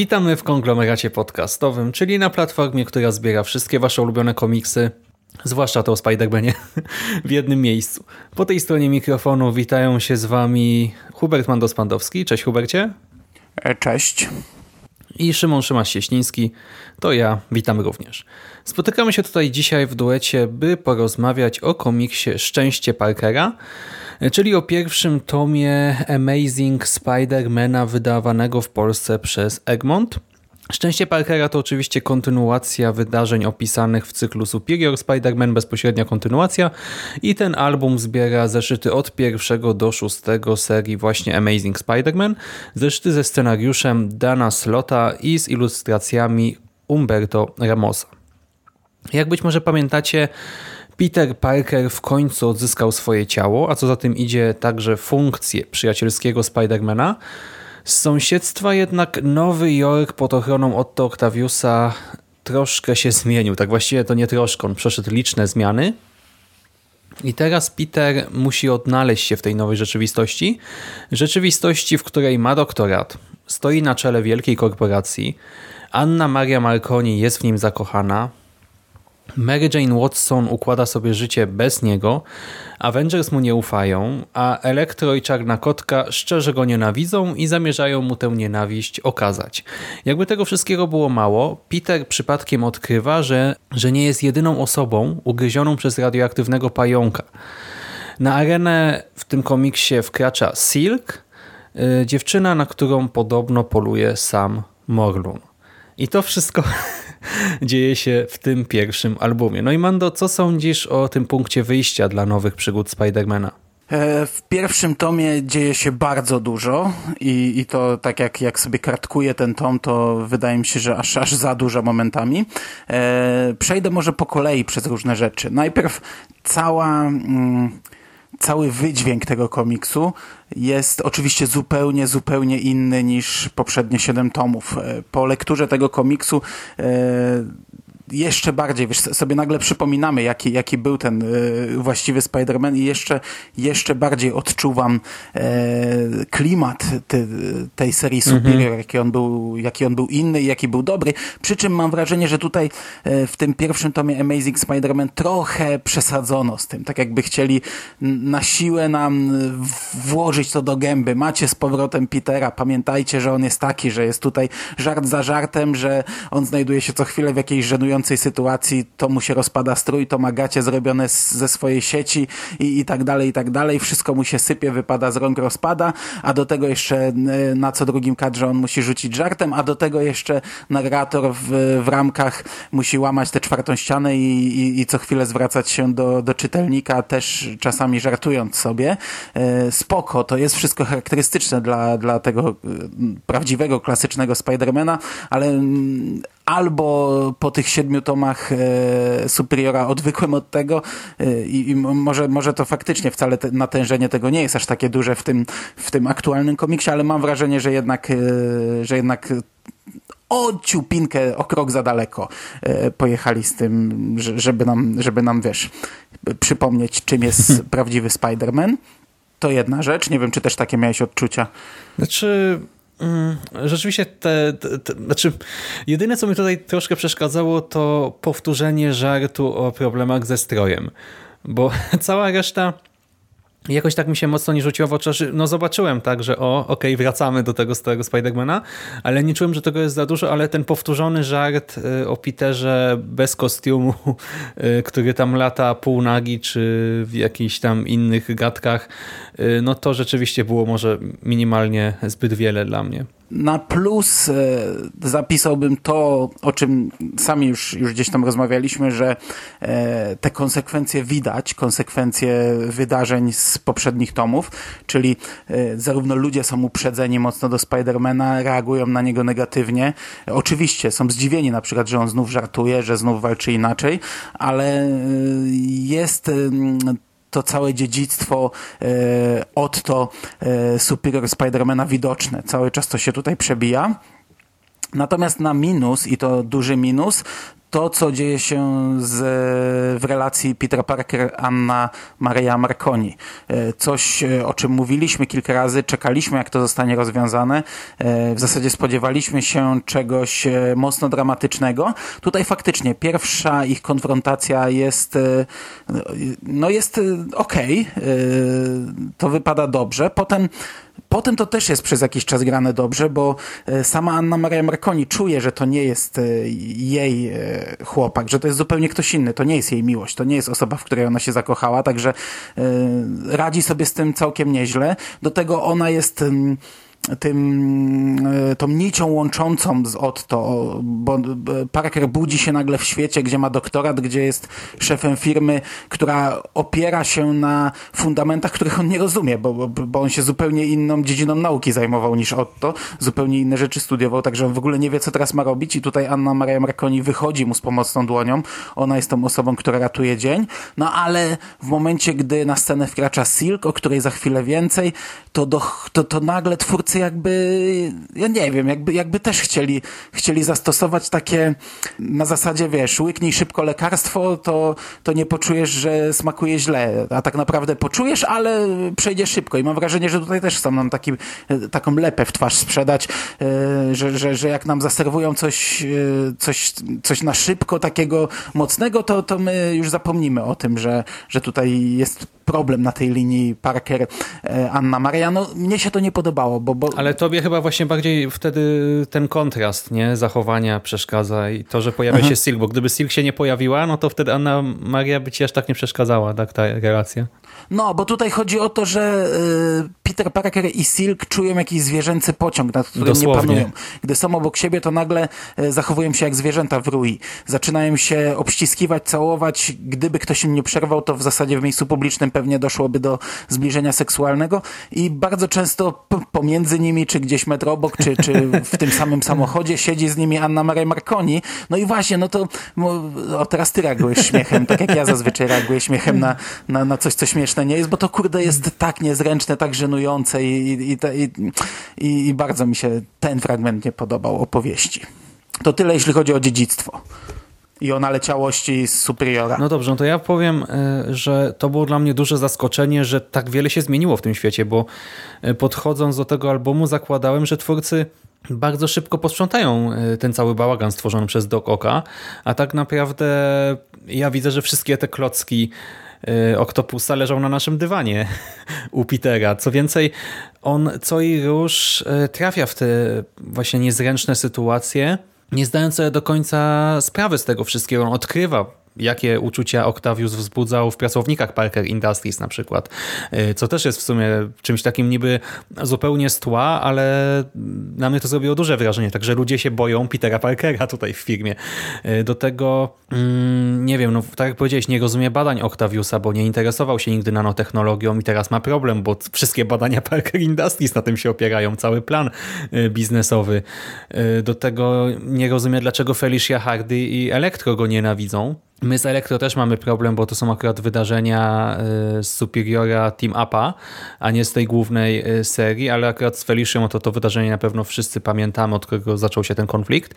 Witamy w konglomeracie podcastowym, czyli na platformie, która zbiera wszystkie wasze ulubione komiksy, zwłaszcza to o Spider-Manie, w jednym miejscu. Po tej stronie mikrofonu witają się z wami Hubert Mandos-Pandowski. Cześć Hubercie. E, cześć. I Szymon Szymasz-Cieśliński. To ja. Witamy również. Spotykamy się tutaj dzisiaj w duecie, by porozmawiać o komiksie Szczęście Parkera, czyli o pierwszym tomie Amazing Spider-Mana wydawanego w Polsce przez Egmont. Szczęście Parkera to oczywiście kontynuacja wydarzeń opisanych w cyklu Superior Spider-Man, bezpośrednia kontynuacja i ten album zbiera zeszyty od pierwszego do szóstego serii właśnie Amazing Spider-Man, zeszyty ze scenariuszem Dana Slota i z ilustracjami Umberto Ramosa. Jak być może pamiętacie, Peter Parker w końcu odzyskał swoje ciało, a co za tym idzie także funkcję przyjacielskiego Spidermana. Z sąsiedztwa jednak Nowy Jork pod ochroną Otto Octaviusa troszkę się zmienił. Tak właściwie to nie troszkę, on przeszedł liczne zmiany. I teraz Peter musi odnaleźć się w tej nowej rzeczywistości. Rzeczywistości, w której ma doktorat, stoi na czele wielkiej korporacji, Anna Maria Marconi jest w nim zakochana, Mary Jane Watson układa sobie życie bez niego, Avengers mu nie ufają, a Elektro i Czarna Kotka szczerze go nienawidzą i zamierzają mu tę nienawiść okazać. Jakby tego wszystkiego było mało, Peter przypadkiem odkrywa, że, że nie jest jedyną osobą ugryzioną przez radioaktywnego pająka. Na arenę w tym komiksie wkracza Silk, yy, dziewczyna, na którą podobno poluje sam Morlun. I to wszystko dzieje się w tym pierwszym albumie. No i Mando, co sądzisz o tym punkcie wyjścia dla nowych przygód Spidermana? E, w pierwszym tomie dzieje się bardzo dużo i, i to tak jak, jak sobie kartkuję ten tom, to wydaje mi się, że aż, aż za dużo momentami. E, przejdę może po kolei przez różne rzeczy. Najpierw cała... Mm, cały wydźwięk tego komiksu jest oczywiście zupełnie, zupełnie inny niż poprzednie siedem tomów. E, po lekturze tego komiksu e, jeszcze bardziej, wiesz, sobie nagle przypominamy, jaki, jaki był ten y, właściwy Spider-Man i jeszcze, jeszcze bardziej odczuwam e, klimat ty, tej serii Superior, mhm. jaki, on był, jaki on był inny i jaki był dobry. Przy czym mam wrażenie, że tutaj e, w tym pierwszym tomie Amazing Spider-Man trochę przesadzono z tym. Tak jakby chcieli na siłę nam włożyć to do gęby. Macie z powrotem Petera, pamiętajcie, że on jest taki, że jest tutaj żart za żartem, że on znajduje się co chwilę w jakiejś żenującej sytuacji, to mu się rozpada strój, to ma gacie zrobione z, ze swojej sieci i, i tak dalej, i tak dalej. Wszystko mu się sypie, wypada z rąk, rozpada, a do tego jeszcze e, na co drugim kadrze on musi rzucić żartem, a do tego jeszcze narrator w, w ramkach musi łamać tę czwartą ścianę i, i, i co chwilę zwracać się do, do czytelnika, też czasami żartując sobie. E, spoko, to jest wszystko charakterystyczne dla, dla tego e, prawdziwego, klasycznego Spidermana, ale mm, albo po tych siedmiu tomach e, Superiora odwykłem od tego e, i, może, może to faktycznie wcale te, natężenie tego nie jest aż takie duże w tym, w tym aktualnym komiksie, ale mam wrażenie, że jednak, e, że jednak o ciupinkę, o krok za daleko e, pojechali z tym, żeby nam, żeby nam, wiesz, przypomnieć, czym jest prawdziwy Spider-Man. To jedna rzecz. Nie wiem, czy też takie miałeś odczucia. Znaczy, rzeczywiście te, te, te, znaczy jedyne co mi tutaj troszkę przeszkadzało to powtórzenie żartu o problemach ze strojem, bo cała reszta jakoś tak mi się mocno nie rzuciło w oczy. No zobaczyłem tak, że o, okej, okay, wracamy do tego starego Spidermana, ale nie czułem, że tego jest za dużo, ale ten powtórzony żart y, o Peterze bez kostiumu, y, który tam lata półnagi, czy w jakichś tam innych gadkach, y, no to rzeczywiście było może minimalnie zbyt wiele dla mnie. Na plus e, zapisałbym to, o czym sami już, już gdzieś tam rozmawialiśmy, że e, te konsekwencje widać, konsekwencje wydarzeń z poprzednich tomów, czyli e, zarówno ludzie są uprzedzeni mocno do Spidermana, reagują na niego negatywnie. Oczywiście są zdziwieni na przykład, że on znów żartuje, że znów walczy inaczej, ale jest to całe dziedzictwo e, Otto e, Superior Spidermana widoczne. Cały czas to się tutaj przebija. Natomiast na minus, i to duży minus, to, co dzieje się z, w relacji Peter Parker, Anna Maria Marconi. E, coś, e, o czym mówiliśmy kilka razy, czekaliśmy, jak to zostanie rozwiązane. E, w zasadzie spodziewaliśmy się czegoś mocno dramatycznego. Tutaj faktycznie pierwsza ich konfrontacja jest, no jest okej. Okay. To wypada dobrze. Potem Potem to też jest przez jakiś czas grane dobrze, bo e, sama Anna Maria Marconi czuje, że to nie jest e, jej e, chłopak, że to jest zupełnie ktoś inny, to nie jest jej miłość, to nie jest osoba, w której ona się zakochała, także radzi sobie z tym całkiem nieźle. Do tego ona jest mm, tym, e, tą nicią łączącą z Otto, bo Parker budzi się nagle w świecie, gdzie ma doktorat, gdzie jest szefem firmy, która opiera się na fundamentach, których on nie rozumie, bo, bo on się zupełnie inną dziedziną nauki zajmował niż Otto, zupełnie inne rzeczy studiował, także on w ogóle nie wie, co teraz ma robić. I tutaj Anna Maria Marconi wychodzi mu z pomocną dłonią, ona jest tą osobą, która ratuje dzień, no ale w momencie, gdy na scenę wkracza Silk, o której za chwilę więcej, to, do, to, to nagle twórcy jakby, ja nie wiem, jakby, jakby też chcieli, chcieli zastosować takie na zasadzie, wiesz, łyknij szybko lekarstwo, to, to nie poczujesz, że smakuje źle, a tak naprawdę poczujesz, ale przejdzie szybko i mam wrażenie, że tutaj też chcą nam taki, taką lepę w twarz sprzedać, e, że, że, że jak nam zaserwują coś, e, coś, coś na szybko takiego mocnego, to, to my już zapomnimy o tym, że, że tutaj jest problem na tej linii Parker, e, Anna Maria. No, mnie się to nie podobało, bo, bo... Ale tobie chyba właśnie bardziej wtedy ten kontrast nie zachowania przeszkadza i to, że pojawia Aha. się Silk, bo gdyby Silk się nie pojawiła, no to wtedy Anna Maria by ci aż tak nie przeszkadzała, tak, ta relacja. No, bo tutaj chodzi o to, że y, Peter Parker i Silk czują jakiś zwierzęcy pociąg, nad którym Dosłownie. nie panują. Gdy są obok siebie, to nagle y, zachowują się jak zwierzęta w rui. Zaczynają się obściskiwać, całować. Gdyby ktoś im nie przerwał, to w zasadzie w miejscu publicznym pewnie doszłoby do zbliżenia seksualnego i bardzo często pomiędzy nimi, czy gdzieś metr obok, czy, czy w tym samym samochodzie siedzi z nimi Anna Maria Marconi. No i właśnie, no to o, teraz ty reagujesz śmiechem, tak jak ja zazwyczaj reaguję śmiechem na, na, na coś, co śmieszne nie jest, bo to kurde jest tak niezręczne, tak żenujące i, i, i, i bardzo mi się ten fragment nie podobał opowieści. To tyle, jeśli chodzi o dziedzictwo i o naleciałości Superiora. No dobrze, no to ja powiem, e, że to było dla mnie duże zaskoczenie, że tak wiele się zmieniło w tym świecie, bo e, podchodząc do tego albumu zakładałem, że twórcy bardzo szybko posprzątają e, ten cały bałagan stworzony przez Doc Oka, a tak naprawdę ja widzę, że wszystkie te klocki Oktopusa leżą na naszym dywanie u Petera. Co więcej, on co i róż trafia w te właśnie niezręczne sytuacje, nie zdając sobie do końca sprawy z tego wszystkiego. On odkrywa jakie uczucia Octavius wzbudzał w pracownikach Parker Industries na przykład, y, co też jest w sumie czymś takim niby zupełnie z tła, ale na mnie to zrobiło duże wrażenie, także ludzie się boją Petera Parkera tutaj w firmie. Y, do tego, mm, nie wiem, no tak jak powiedziałeś, nie rozumie badań Octaviusa, bo nie interesował się nigdy nanotechnologią i teraz ma problem, bo wszystkie badania Parker Industries na tym się opierają, cały plan y, biznesowy. Do tego nie rozumie, dlaczego Felicia Hardy i Elektro go nienawidzą, My z Elektro też mamy problem, bo to są akurat wydarzenia y, z Superiora Team Upa, a nie z tej głównej y, serii, ale akurat z Felicią to to wydarzenie na pewno wszyscy pamiętamy, od którego zaczął się ten konflikt.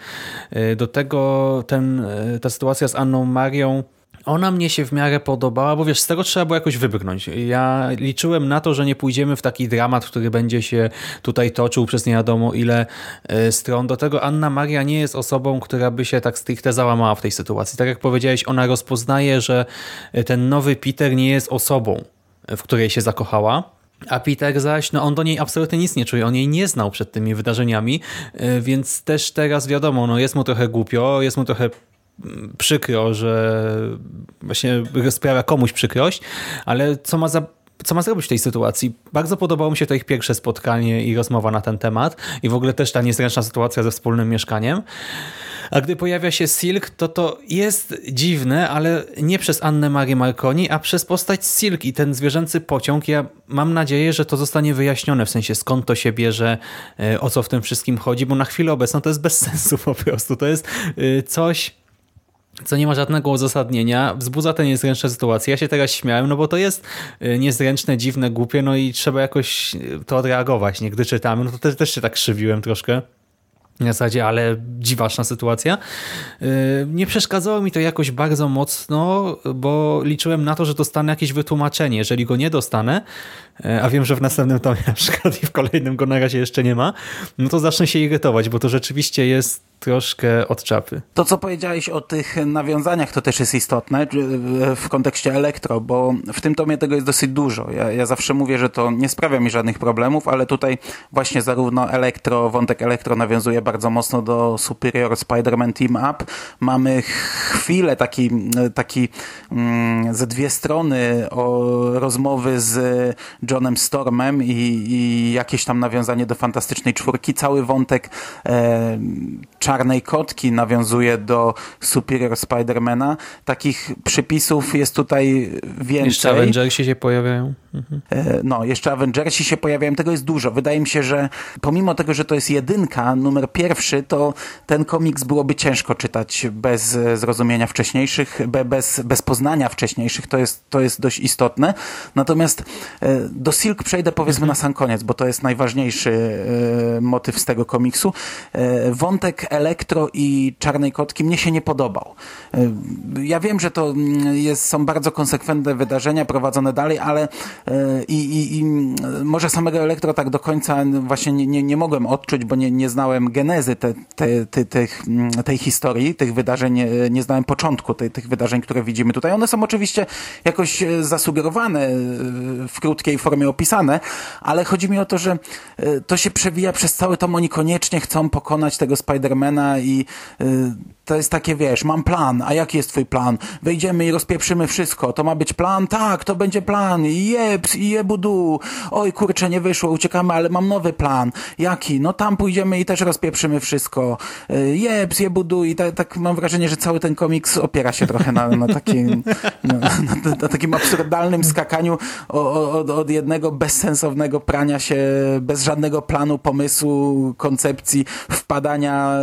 Y, do tego ten, ta sytuacja z Anną Marią ona mnie się w miarę podobała, bo wiesz, z tego trzeba było jakoś wybrnąć. Ja liczyłem na to, że nie pójdziemy w taki dramat, który będzie się tutaj toczył przez nie wiadomo ile e, stron. Do tego Anna Maria nie jest osobą, która by się tak stricte załamała w tej sytuacji. Tak jak powiedziałeś, ona rozpoznaje, że ten nowy Peter nie jest osobą, w której się zakochała. A Peter zaś, no on do niej absolutnie nic nie czuje, on jej nie znał przed tymi wydarzeniami, e, więc też teraz wiadomo, no jest mu trochę głupio, jest mu trochę przykro, że właśnie sprawia komuś przykrość, ale co ma za co ma zrobić w tej sytuacji. Bardzo podobało mi się to ich pierwsze spotkanie i rozmowa na ten temat i w ogóle też ta niezręczna sytuacja ze wspólnym mieszkaniem. A gdy pojawia się Silk, to to jest dziwne, ale nie przez Annę Marię Marconi, a przez postać Silk i ten zwierzęcy pociąg. Ja mam nadzieję, że to zostanie wyjaśnione, w sensie skąd to się bierze, e, o co w tym wszystkim chodzi, bo na chwilę obecną to jest bez sensu po prostu. To jest e, coś co nie ma żadnego uzasadnienia, wzbudza tę niezręczną sytuację. Ja się teraz śmiałem, no bo to jest e, niezręczne, dziwne, głupie, no i trzeba jakoś to odreagować. Nie? Gdy czytamy, no to też, też się tak krzywiłem troszkę w zasadzie, ale dziwaczna sytuacja. Y, nie przeszkadzało mi to jakoś bardzo mocno, bo liczyłem na to, że dostanę jakieś wytłumaczenie. Jeżeli go nie dostanę, y, a wiem, że w następnym tomie na przykład i w kolejnym go na razie jeszcze nie ma, no to zacznę się irytować, bo to rzeczywiście jest troszkę od czapy. To, co powiedziałeś o tych nawiązaniach, to też jest istotne e, w kontekście elektro, bo w tym tomie tego jest dosyć dużo. Ja, ja zawsze mówię, że to nie sprawia mi żadnych problemów, ale tutaj właśnie zarówno elektro, wątek elektro nawiązuje bardzo mocno do Superior Spider-Man Team Up. Mamy chwilę taki, taki mm, ze dwie strony o rozmowy z Johnem Stormem i, i jakieś tam nawiązanie do Fantastycznej Czwórki. Cały wątek e, Czarnej Kotki nawiązuje do Superior Spidermana. Takich przypisów jest tutaj więcej. Jeszcze Avengersi się pojawiają. Mhm. No, jeszcze Avengersi się pojawiają. Tego jest dużo. Wydaje mi się, że pomimo tego, że to jest jedynka, numer pierwszy, to ten komiks byłoby ciężko czytać bez zrozumienia wcześniejszych, bez, bez poznania wcześniejszych. To jest, to jest dość istotne. Natomiast e, do Silk przejdę powiedzmy mhm. na sam koniec, bo to jest najważniejszy e, motyw z tego komiksu. Wątek Elektro i Czarnej Kotki mnie się nie podobał. Ja wiem, że to mm, jest, są bardzo konsekwentne wydarzenia prowadzone dalej, ale i, i, i może samego Elektro tak do końca właśnie nie, nie, nie mogłem odczuć, bo nie, nie znałem genezy te, te, te, tych, mm, tej historii, tych wydarzeń, nie, nie znałem początku tej, tych wydarzeń, które widzimy tutaj. One są oczywiście jakoś e, zasugerowane, e, w krótkiej formie opisane, ale chodzi mi o to, że e, to się przewija przez cały tom. Oni koniecznie chcą pokonać tego Spidermana i to jest takie, wiesz, mam plan, a jaki jest twój plan? Wejdziemy i rozpieprzymy wszystko. To ma być plan? Tak, to będzie plan. Jeps i jebudu. Oj, kurczę, nie wyszło, uciekamy, ale mam nowy plan. Jaki? No tam pójdziemy i też rozpieprzymy wszystko. Jeps, jebudu i tak, tak mam wrażenie, że cały ten komiks opiera się trochę na, na, takim, na, na, na takim absurdalnym skakaniu od, od jednego bezsensownego prania się, bez żadnego planu, pomysłu, koncepcji, wpadania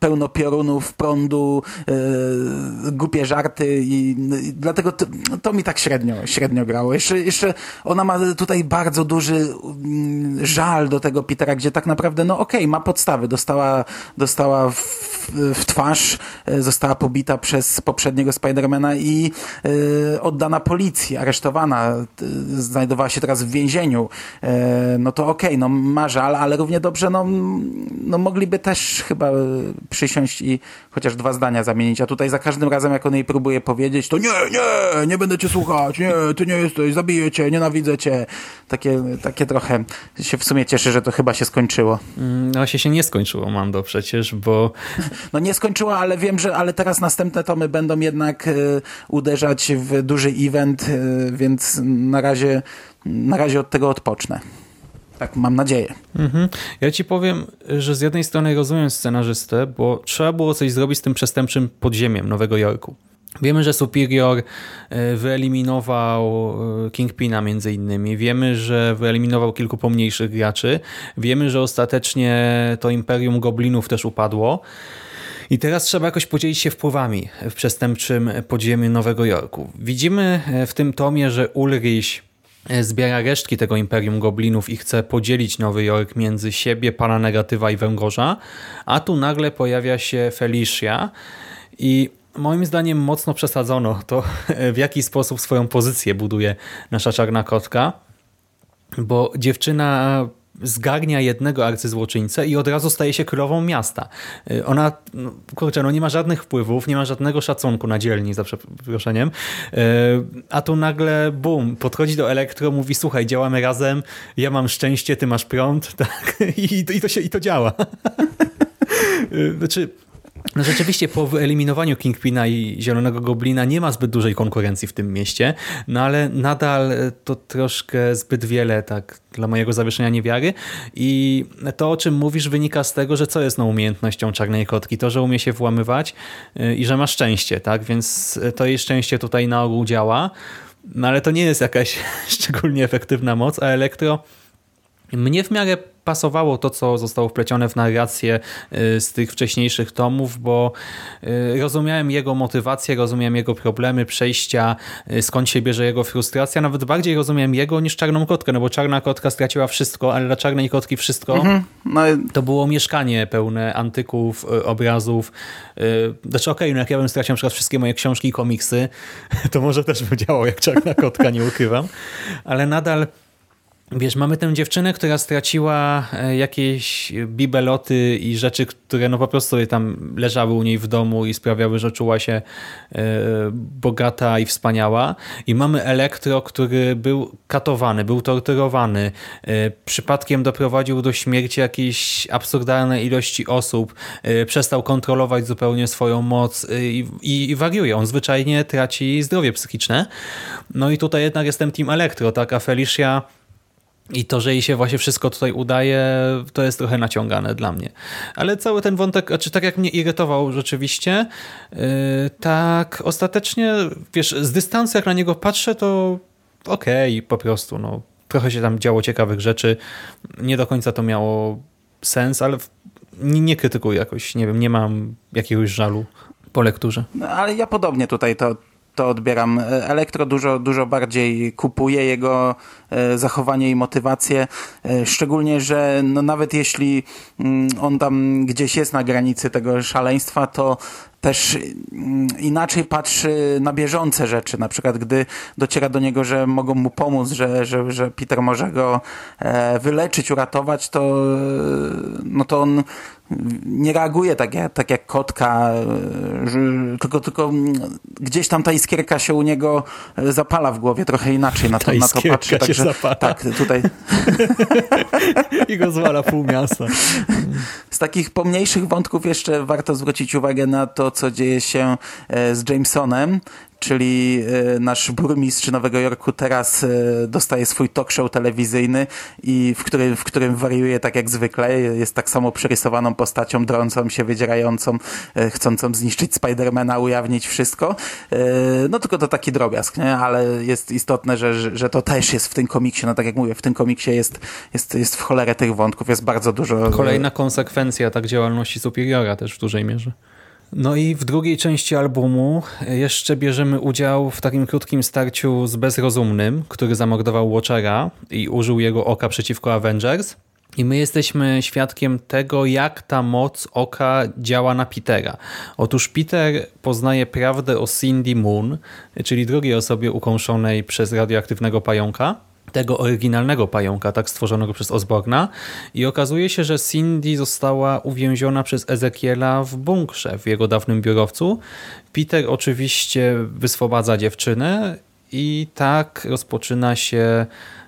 pełno piorunów, prądu, e, głupie żarty i, i dlatego to, to, mi tak średnio, średnio grało. Jeszcze, jeszcze ona ma tutaj bardzo duży mm, żal do tego Petera, gdzie tak naprawdę, no okej, okay, ma podstawy. Dostała, dostała w, w twarz, e, została pobita przez poprzedniego Spidermana i e, oddana policji, aresztowana, znajdowała się teraz w więzieniu. E, no to okej, okay, no ma żal, ale równie dobrze, no, no mogliby też chyba przysiąść i chociaż dwa zdania zamienić, a tutaj za każdym razem, jak on jej próbuje powiedzieć, to nie, nie, nie będę cię słuchać, nie, ty nie jesteś, zabiję cię, nienawidzę cię. Takie, takie trochę się w sumie cieszę, że to chyba się skończyło. Mm, no właśnie się nie skończyło, Mando, przecież, bo... No nie skończyło, ale wiem, że ale teraz następne tomy będą jednak y, uderzać w duży event, y, więc na razie, na razie od tego odpocznę. Tak mam nadzieję. Mhm. Ja ci powiem, że z jednej strony rozumiem scenarzystę, bo trzeba było coś zrobić z tym przestępczym podziemiem Nowego Jorku. Wiemy, że Superior e, wyeliminował e, Kingpina między innymi. Wiemy, że wyeliminował kilku pomniejszych graczy. Wiemy, że ostatecznie to Imperium Goblinów też upadło. I teraz trzeba jakoś podzielić się wpływami w przestępczym podziemiu Nowego Jorku. Widzimy e, w tym tomie, że Ulrich zbiera resztki tego Imperium Goblinów i chce podzielić Nowy Jork między siebie, Pana Negatywa i Węgorza, a tu nagle pojawia się Felicia i moim zdaniem mocno przesadzono to, w jaki sposób swoją pozycję buduje nasza czarna kotka, bo dziewczyna zgarnia jednego arcyzłoczyńcę i od razu staje się królową miasta. Y, ona, no, kurczę, no nie ma żadnych wpływów, nie ma żadnego szacunku na dzielni, za przeproszeniem, y, a tu nagle, bum, podchodzi do elektro, mówi, słuchaj, działamy razem, ja mam szczęście, ty masz prąd, tak, i, i, to, się, i to działa. Y, znaczy, No rzeczywiście po wyeliminowaniu Kingpina i Zielonego Goblina nie ma zbyt dużej konkurencji w tym mieście, no ale nadal to troszkę zbyt wiele tak dla mojego zawieszenia niewiary i to o czym mówisz wynika z tego, że co jest no umiejętnością Czarnej Kotki? To, że umie się włamywać y, i że ma szczęście, tak? Więc to jej szczęście tutaj na ogół działa, no ale to nie jest jakaś szczególnie efektywna moc, a Elektro mnie w miarę pasowało to, co zostało wplecione w narrację y, z tych wcześniejszych tomów, bo y, rozumiałem jego motywację, rozumiałem jego problemy, przejścia, y, skąd się bierze jego frustracja. Nawet bardziej rozumiem jego niż Czarną Kotkę, no bo Czarna Kotka straciła wszystko, ale dla Czarnej Kotki wszystko mhm. no to było mieszkanie pełne antyków, obrazów. Znaczy okej, okay, no jak ja bym stracił na przykład wszystkie moje książki i komiksy, to może też by działało jak Czarna Kotka, nie ukrywam. Ale nadal Wiesz, mamy tę dziewczynę, która straciła e, jakieś bibeloty i rzeczy, które no po prostu tam leżały u niej w domu i sprawiały, że czuła się e, bogata i wspaniała. I mamy Elektro, który był katowany, był torturowany, e, przypadkiem doprowadził do śmierci jakiejś absurdalnej ilości osób, przestał kontrolować zupełnie swoją moc i, i, i wariuje. On zwyczajnie traci zdrowie psychiczne. No i tutaj jednak jestem Team Elektro, tak? A Felicia i to, że jej się właśnie wszystko tutaj udaje, to jest trochę naciągane dla mnie. Ale cały ten wątek, znaczy tak jak mnie irytował rzeczywiście, yy, tak ostatecznie, wiesz, z dystansu jak na niego patrzę, to okej, okay, po prostu, no. Trochę się tam działo ciekawych rzeczy. Nie do końca to miało sens, ale nie, nie krytykuję jakoś, nie wiem, nie mam jakiegoś żalu po lekturze. No, ale ja podobnie tutaj to, to odbieram. Elektro dużo, dużo bardziej kupuje jego e, zachowanie i motywację, e, szczególnie, że no nawet jeśli mm, on tam gdzieś jest na granicy tego szaleństwa, to też mm, inaczej patrzy na bieżące rzeczy. Na przykład, gdy dociera do niego, że mogą mu pomóc, że, że, że Peter może go e, wyleczyć, uratować, to, no to on nie reaguje tak jak, tak jak kotka, tylko, tylko gdzieś tam ta iskierka się u niego zapala w głowie trochę inaczej na to, na to patrzy. Także, zapala. tak, tutaj. I go zwala pół miasta. Z takich pomniejszych wątków jeszcze warto zwrócić uwagę na to, co dzieje się e, z Jamesonem, czyli e, nasz burmistrz Nowego Jorku teraz e, dostaje swój talk show telewizyjny i w którym, w którym wariuje tak jak zwykle. Jest tak samo przerysowaną postacią, drącą się, wydzierającą, e, chcącą zniszczyć Spidermana, ujawnić wszystko. No tylko to taki drobiazg, nie? Ale jest istotne, że, że to też jest w tym komiksie. No tak jak mówię, w tym komiksie jest, jest, jest w cholerę tych wątków, jest bardzo dużo. Kolejna konsekwencja tak działalności Superiora też w dużej mierze. No i w drugiej części albumu jeszcze bierzemy udział w takim krótkim starciu z Bezrozumnym, który zamordował Watchera i użył jego oka przeciwko Avengers. I my jesteśmy świadkiem tego, jak ta moc oka działa na Petera. Otóż Peter poznaje prawdę o Cindy Moon, czyli drugiej osobie ukąszonej przez radioaktywnego pająka tego oryginalnego pająka, tak stworzonego przez Osborna i okazuje się, że Cindy została uwięziona przez Ezekiela w bunkrze w jego dawnym biurowcu. Peter oczywiście wyswobadza dziewczynę i tak rozpoczyna się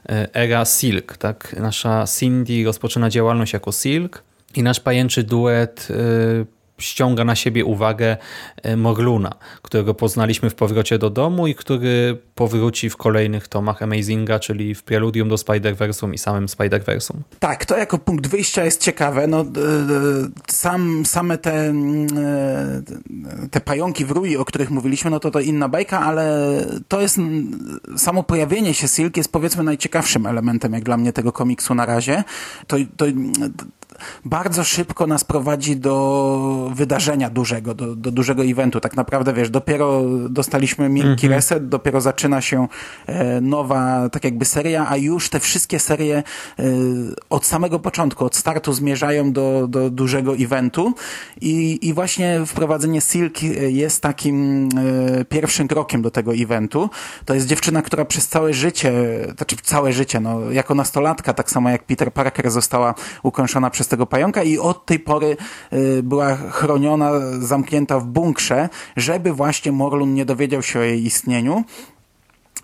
e, era Silk. Tak? Nasza Cindy rozpoczyna działalność jako Silk i nasz pajęczy duet e, ściąga na siebie uwagę e, Morluna, którego poznaliśmy w powrocie do domu i który powróci w kolejnych tomach Amazinga, czyli w Preludium do Spider-Versum i samym Spider-Versum. Tak, to jako punkt wyjścia jest ciekawe. No, sam, same te, mm, e, te pająki w rui, o których mówiliśmy, no to to inna bajka, ale to jest samo pojawienie się Silk jest powiedzmy najciekawszym elementem jak dla mnie tego komiksu na razie. To, to bardzo szybko nas prowadzi do wydarzenia dużego, do, do dużego eventu. Tak naprawdę, wiesz, dopiero dostaliśmy miękki mhm. reset, dopiero zaczyna się e, nowa, tak jakby seria, a już te wszystkie serie e, od samego początku, od startu zmierzają do, do dużego eventu i, i właśnie wprowadzenie Silk jest takim e, pierwszym krokiem do tego eventu. To jest dziewczyna, która przez całe życie, znaczy całe życie, no, jako nastolatka, tak samo jak Peter Parker została ukończona przez tego pająka i od tej pory y, była chroniona, zamknięta w bunkrze, żeby właśnie Morlun nie dowiedział się o jej istnieniu.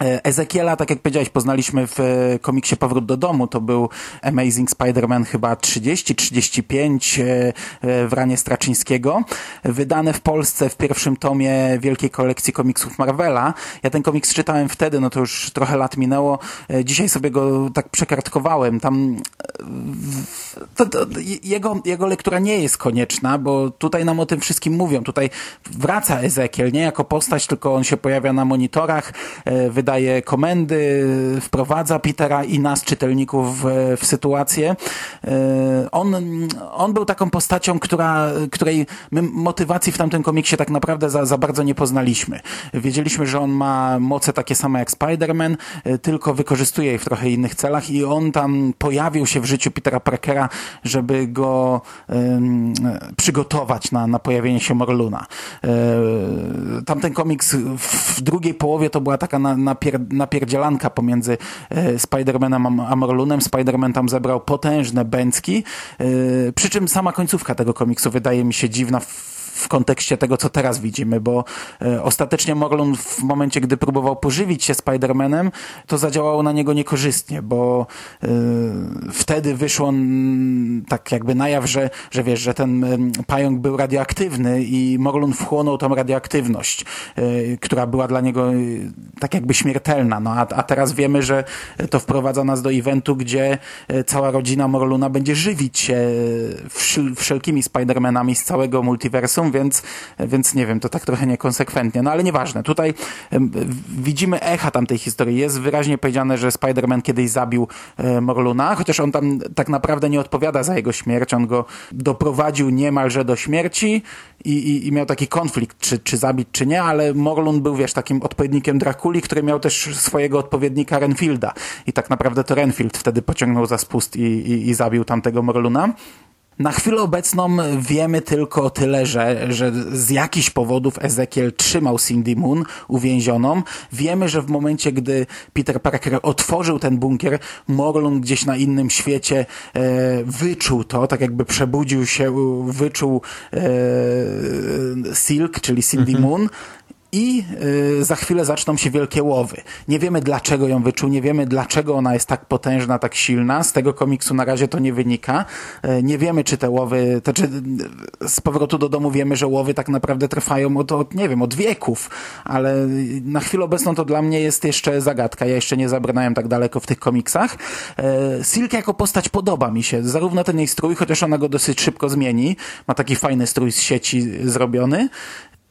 E, Ezekiela, tak jak powiedziałeś, poznaliśmy w e, komiksie Powrót do domu. To był Amazing Spider-Man chyba 30-35 e, w ranie Straczyńskiego. Wydane w Polsce w pierwszym tomie wielkiej kolekcji komiksów Marvela. Ja ten komiks czytałem wtedy, no to już trochę lat minęło. Dzisiaj sobie go tak przekartkowałem. Tam to, to, jego, jego lektura nie jest konieczna, bo tutaj nam o tym wszystkim mówią. Tutaj wraca Ezekiel, nie jako postać, tylko on się pojawia na monitorach, daje komendy, wprowadza Petera i nas, czytelników, w, sytuację. E, on, on był taką postacią, która, której my motywacji w tamtym komiksie tak naprawdę za, za bardzo nie poznaliśmy. Wiedzieliśmy, że on ma moce takie same jak Spider-Man, e, tylko wykorzystuje je w trochę innych celach i on tam pojawił się w życiu Petera Parkera, żeby go um, przygotować na, na pojawienie się Morluna. E, tamten komiks w drugiej połowie to była taka na, na napier, napierdzielanka pomiędzy e, Spider-Manem a Morlunem. Spider-Man tam zebrał potężne bęcki, e, przy czym sama końcówka tego komiksu wydaje mi się dziwna w kontekście tego, co teraz widzimy, bo e, ostatecznie Morlun w momencie, gdy próbował pożywić się Spider-Manem, to zadziałało na niego niekorzystnie, bo e, wtedy wyszło tak jakby na jaw, że, że wiesz, że ten pająk był radioaktywny i Morlun wchłonął tą radioaktywność, e, która była dla niego tak jakby śmiertelna. No a, a teraz wiemy, że to wprowadza nas do eventu, gdzie cała rodzina Morluna będzie żywić się wszelkimi Spider-Manami z całego multiversum, więc, więc nie wiem, to tak trochę niekonsekwentnie. No ale nieważne. Tutaj widzimy echa tamtej historii. Jest wyraźnie powiedziane, że Spider-Man kiedyś zabił e, Morluna, chociaż on tam tak naprawdę nie odpowiada za jego śmierć. On go doprowadził niemalże do śmierci i, i, i miał taki konflikt, czy, czy zabić, czy nie, ale Morlun był, wiesz, takim odpowiednikiem Drakuli, który miał też swojego odpowiednika Renfielda. I tak naprawdę to Renfield wtedy pociągnął za spust i, i, i zabił tamtego Morluna. Na chwilę obecną wiemy tylko tyle, że, że z jakichś powodów Ezekiel trzymał Cindy Moon uwięzioną. Wiemy, że w momencie, gdy Peter Parker otworzył ten bunkier, Morlun gdzieś na innym świecie e, wyczuł to, tak jakby przebudził się, wyczuł e, Silk, czyli Cindy mhm. Moon i y, za chwilę zaczną się wielkie łowy. Nie wiemy dlaczego ją wyczuł, nie wiemy dlaczego ona jest tak potężna, tak silna. Z tego komiksu na razie to nie wynika. Y, nie wiemy czy te łowy, to czy y, z powrotu do domu wiemy, że łowy tak naprawdę trwają od, od, nie wiem, od wieków, ale na chwilę obecną to dla mnie jest jeszcze zagadka. Ja jeszcze nie zabrnąłem tak daleko w tych komiksach. Silk jako postać podoba mi się. Zarówno ten jej strój, chociaż ona go dosyć szybko zmieni. Ma taki fajny strój z sieci zrobiony.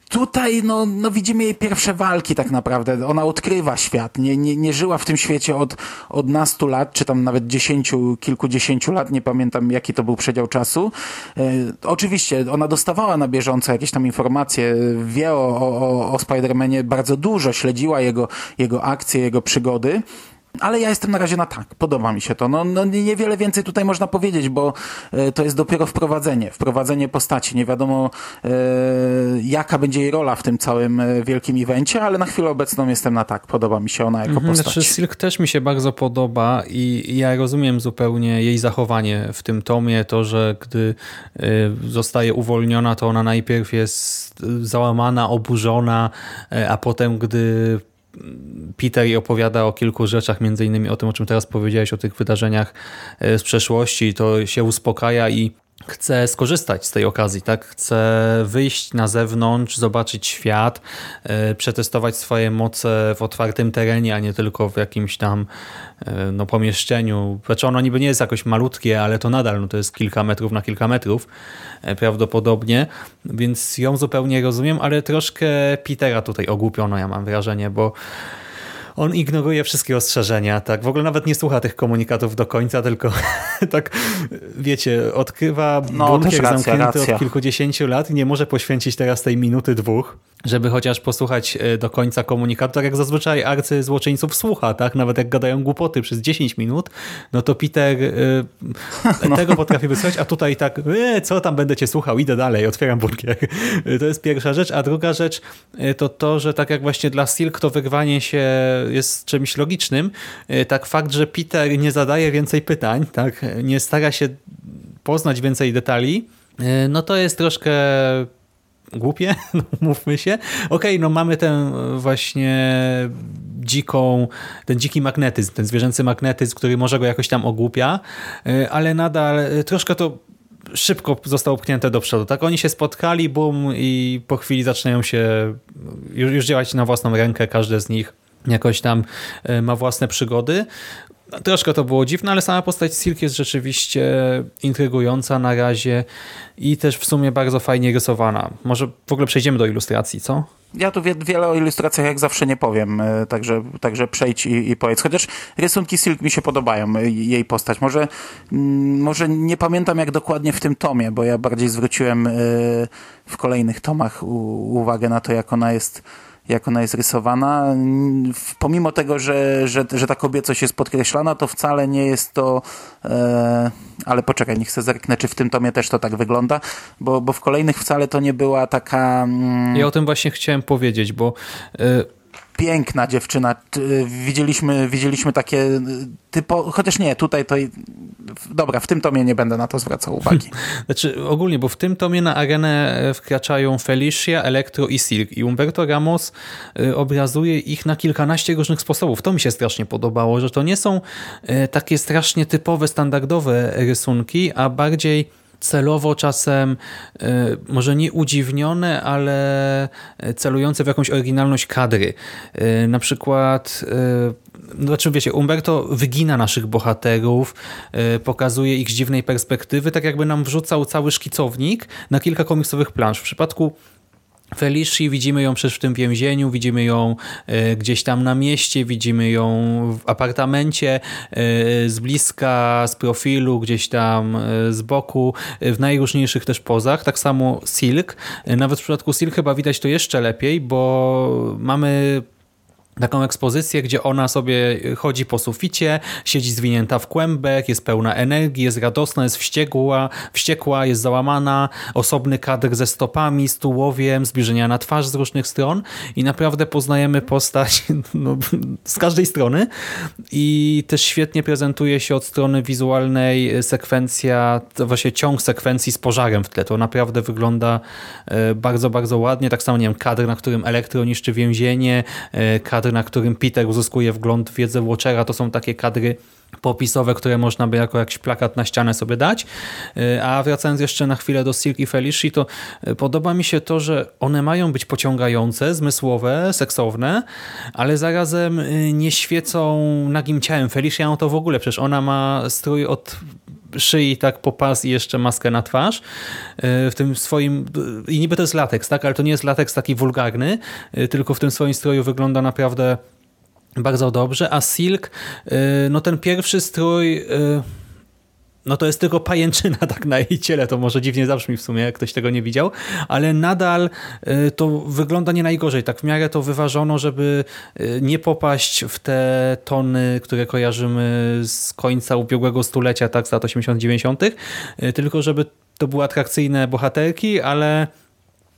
Tutaj no, no widzimy jej pierwsze walki tak naprawdę. Ona odkrywa świat. Nie, nie, nie żyła w tym świecie od, od nastu lat, czy tam nawet dziesięciu, kilkudziesięciu lat. Nie pamiętam jaki to był przedział czasu. E, oczywiście ona dostawała na bieżąco jakieś tam informacje, wie o, o, o Spider-Manie bardzo dużo, śledziła jego, jego akcje, jego przygody. Ale ja jestem na razie na tak. Podoba mi się to. No, no niewiele więcej tutaj można powiedzieć, bo e, to jest dopiero wprowadzenie. Wprowadzenie postaci. Nie wiadomo e, jaka będzie jej rola w tym całym e, wielkim evencie, ale na chwilę obecną jestem na tak. Podoba mi się ona jako mhm, postać. Znaczy Silk też mi się bardzo podoba i ja rozumiem zupełnie jej zachowanie w tym tomie. To, że gdy zostaje uwolniona, to ona najpierw jest załamana, oburzona, a potem gdy Peter opowiada o kilku rzeczach, między innymi o tym, o czym teraz powiedziałeś, o tych wydarzeniach e, z przeszłości, to się uspokaja i chce skorzystać z tej okazji, tak? Chce wyjść na zewnątrz, zobaczyć świat, yy, przetestować swoje moce w otwartym terenie, a nie tylko w jakimś tam yy, no, pomieszczeniu. Znaczy ono niby nie jest jakoś malutkie, ale to nadal no, to jest kilka metrów na kilka metrów yy, prawdopodobnie, więc ją zupełnie rozumiem, ale troszkę Petera tutaj ogłupiono, ja mam wrażenie, bo on ignoruje wszystkie ostrzeżenia, tak? W ogóle nawet nie słucha tych komunikatów do końca, tylko tak, wiecie, odkrywa no, bunkier racja, zamknięty racja. od kilkudziesięciu lat i nie może poświęcić teraz tej minuty, dwóch, żeby chociaż posłuchać e, do końca komunikatu, tak jak zazwyczaj arcy złoczyńców słucha, tak? Nawet jak gadają głupoty przez 10 minut, no to Peter y, no. tego potrafi wysłać, a tutaj tak, e, co tam będę cię słuchał, idę dalej, otwieram bunkier. To jest pierwsza rzecz, a druga rzecz to to, że tak jak właśnie dla Silk to wyrwanie się jest czymś logicznym, tak fakt, że Peter nie zadaje więcej pytań, tak? Nie stara się poznać więcej detali, no to jest troszkę głupie, no, mówmy się. Okej, okay, no mamy tę właśnie dziką, ten dziki magnetyzm, ten zwierzęcy magnetyzm, który może go jakoś tam ogłupia, y, ale nadal troszkę to szybko zostało pchnięte do przodu. Tak oni się spotkali, bum i po chwili zaczynają się już, już działać na własną rękę, każdy z nich jakoś tam y, ma własne przygody. Troszkę to było dziwne, ale sama postać Silk jest rzeczywiście intrygująca na razie i też w sumie bardzo fajnie rysowana. Może w ogóle przejdziemy do ilustracji, co? Ja tu wiele o ilustracjach jak zawsze nie powiem, e, także, także przejdź i, i powiedz. Chociaż rysunki Silk mi się podobają, e, jej postać. Może, mm, może nie pamiętam jak dokładnie w tym tomie, bo ja bardziej zwróciłem e, w kolejnych tomach uwagę na to, jak ona jest jak ona jest rysowana. Pomimo tego, że, że, że ta kobiecość jest podkreślana, to wcale nie jest to... E, ale poczekaj, nie chcę zerknę, czy w tym tomie też to tak wygląda, bo, bo w kolejnych wcale to nie była taka... Mm, ja o tym właśnie chciałem powiedzieć, bo... E, piękna dziewczyna. Widzieliśmy, widzieliśmy takie typo, chociaż nie, tutaj to dobra, w tym tomie nie będę na to zwracał uwagi. Znaczy ogólnie, bo w tym tomie na arenę wkraczają Felicia, Elektro i Silk i Umberto Ramos y, obrazuje ich na kilkanaście różnych sposobów. To mi się strasznie podobało, że to nie są y, takie strasznie typowe, standardowe rysunki, a bardziej celowo czasem e, może nie udziwnione, ale celujące w jakąś oryginalność kadry. E, na przykład e, znaczy wiecie, Umberto wygina naszych bohaterów, pokazuje ich z dziwnej perspektywy, tak jakby nam wrzucał cały szkicownik na kilka komiksowych plansz. W przypadku Felici, widzimy ją przecież w tym więzieniu, widzimy ją e, gdzieś tam na mieście, widzimy ją w apartamencie, e, z bliska, z profilu, gdzieś tam e, z boku, w najróżniejszych też pozach. Tak samo Silk. Nawet w przypadku Silk chyba widać to jeszcze lepiej, bo mamy taką ekspozycję, gdzie ona sobie chodzi po suficie, siedzi zwinięta w kłębek, jest pełna energii, jest radosna, jest wściekła, wściekła jest załamana, osobny kadr ze stopami, z tułowiem, zbliżenia na twarz z różnych stron i naprawdę poznajemy postać no, z każdej strony i też świetnie prezentuje się od strony wizualnej sekwencja, właśnie ciąg sekwencji z pożarem w tle. To naprawdę wygląda e, bardzo, bardzo ładnie. Tak samo, nie wiem, kadr, na którym elektro niszczy więzienie, e, kadr na którym Peter uzyskuje wgląd w wiedzę Watchera, to są takie kadry popisowe, które można by jako jakiś plakat na ścianę sobie dać. Y, a wracając jeszcze na chwilę do Silk i Felicia, to y, podoba mi się to, że one mają być pociągające, zmysłowe, seksowne, ale zarazem y, nie świecą nagim ciałem. Felicia no to w ogóle, przecież ona ma strój od szyi tak po pas i jeszcze maskę na twarz. W tym swoim, i niby to jest lateks, tak? ale to nie jest lateks taki wulgarny, tylko w tym swoim stroju wygląda naprawdę bardzo dobrze, a Silk, no ten pierwszy strój no to jest tylko pajęczyna tak na jej ciele, to może dziwnie zabrzmi w sumie, jak ktoś tego nie widział, ale nadal to wygląda nie najgorzej, tak w miarę to wyważono, żeby nie popaść w te tony, które kojarzymy z końca ubiegłego stulecia, tak, z lat 80-90, tylko żeby to były atrakcyjne bohaterki, ale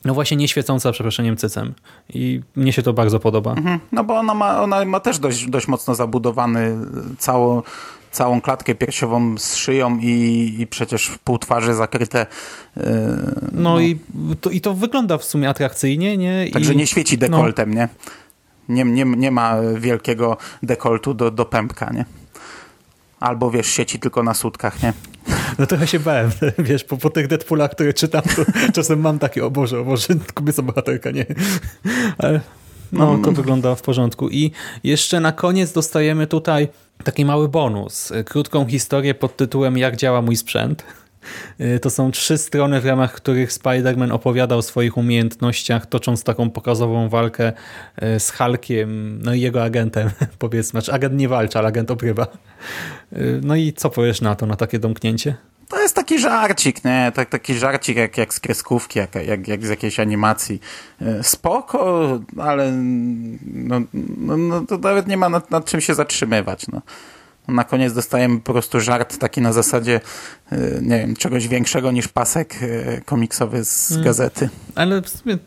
no właśnie nie świecąca, przeproszeniem, cycem. I mnie się to bardzo podoba. Mhm. No bo ona ma, ona ma też dość, dość mocno zabudowany całą, całą klatkę piersiową z szyją i, i przecież pół twarzy zakryte. Yy, no, no, I, to, i to wygląda w sumie atrakcyjnie. Nie? Także I, nie świeci dekoltem, no. nie? Nie, nie? Nie ma wielkiego dekoltu do, do pępka, nie? Albo wiesz, sieci tylko na sutkach, nie? No trochę się bałem, wiesz, po, po tych Deadpoolach, które czytam, to czasem mam takie, o Boże, o Boże, kobieca bohaterka, nie. Ale no, to wygląda w porządku. I jeszcze na koniec dostajemy tutaj taki mały bonus. Krótką historię pod tytułem Jak działa mój sprzęt. To są trzy strony, w ramach których Spider-Man opowiada o swoich umiejętnościach, tocząc taką pokazową walkę e, z Hulkiem, no i jego agentem, powiedzmy. Znaczy, agent nie walczy, ale agent obrywa. E, no i co powiesz na to, na takie domknięcie? To jest taki żarcik, nie? Tak, taki żarcik jak, jak z kreskówki, jak, jak, jak z jakiejś animacji. E, spoko, ale no, no, no to nawet nie ma nad, nad czym się zatrzymywać. No na koniec dostajemy po prostu żart taki na zasadzie, y, nie wiem, czegoś większego niż pasek y, komiksowy z hmm. gazety. Ale w sumie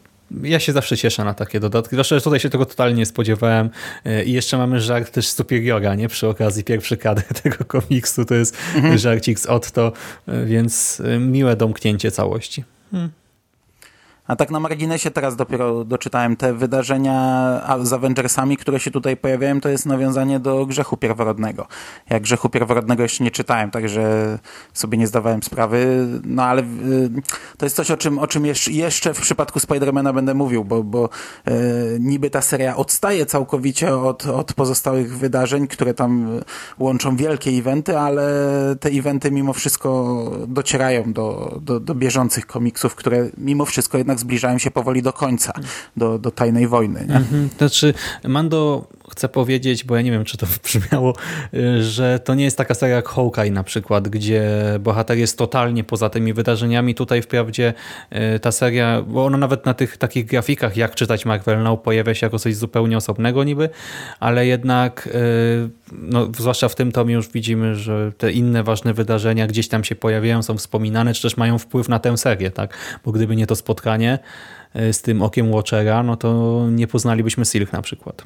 ja się zawsze cieszę na takie dodatki. Zwłaszcza, że tutaj się tego totalnie nie spodziewałem. Y, I jeszcze mamy żart też Superiora, nie? Przy okazji pierwszy kadr tego komiksu to jest mhm. żarcik z Otto, więc miłe domknięcie całości. Hmm. A tak na marginesie teraz dopiero doczytałem te wydarzenia z Avengersami, które się tutaj pojawiają, to jest nawiązanie do grzechu pierworodnego. Ja grzechu pierworodnego jeszcze nie czytałem, także sobie nie zdawałem sprawy, no ale y, to jest coś, o czym, o czym jeszcze, w przypadku Spidermana będę mówił, bo, bo y, niby ta seria odstaje całkowicie od, od pozostałych wydarzeń, które tam łączą wielkie eventy, ale te eventy mimo wszystko docierają do, do, do bieżących komiksów, które mimo wszystko jednak zbliżają się powoli do końca, do, do tajnej wojny. Nie? Mhm. To znaczy, Mando chce powiedzieć, bo ja nie wiem, czy to wybrzmiało, y, że to nie jest taka seria jak Hawkeye na przykład, gdzie bohater jest totalnie poza tymi wydarzeniami. Tutaj wprawdzie y, ta seria, bo ona nawet na tych takich grafikach, jak czytać Marvel Now, pojawia się jako coś zupełnie osobnego niby, ale jednak, y, no, zwłaszcza w tym tomie już widzimy, że te inne ważne wydarzenia gdzieś tam się pojawiają, są wspominane, czy też mają wpływ na tę serię, tak? Bo gdyby nie to spotkanie z tym okiem Watchera, no to nie poznalibyśmy Silk na przykład.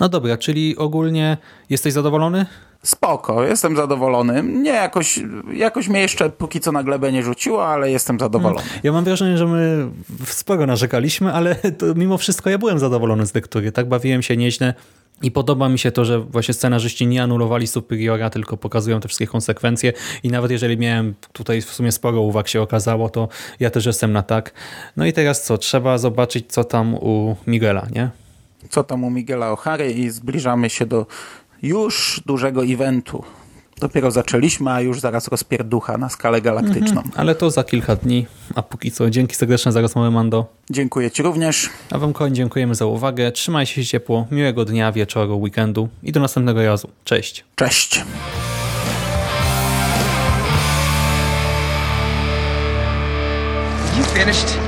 No dobra, czyli ogólnie jesteś zadowolony? Spoko, jestem zadowolony. Nie, jakoś, jakoś mnie jeszcze póki co na glebę nie rzuciło, ale jestem zadowolony. Ja mam wrażenie, że my sporo narzekaliśmy, ale to mimo wszystko ja byłem zadowolony z lektury. Tak bawiłem się nieźle i podoba mi się to, że właśnie scenarzyści nie anulowali Superiora, tylko pokazują te wszystkie konsekwencje i nawet jeżeli miałem tutaj w sumie sporo uwag się okazało, to ja też jestem na tak. No i teraz co? Trzeba zobaczyć, co tam u Miguela, nie? Co tam u Miguela O'Hary i zbliżamy się do już dużego eventu. Dopiero zaczęliśmy, a już zaraz rozpierducha na skalę galaktyczną. Ale to za kilka dni, a póki co dzięki serdeczne za rozmowę, Mando. Dziękuję Ci również. A Wam kochani dziękujemy za uwagę. Trzymajcie się ciepło, miłego dnia, wieczoru, weekendu i do następnego razu. Cześć! Cześć. You finished?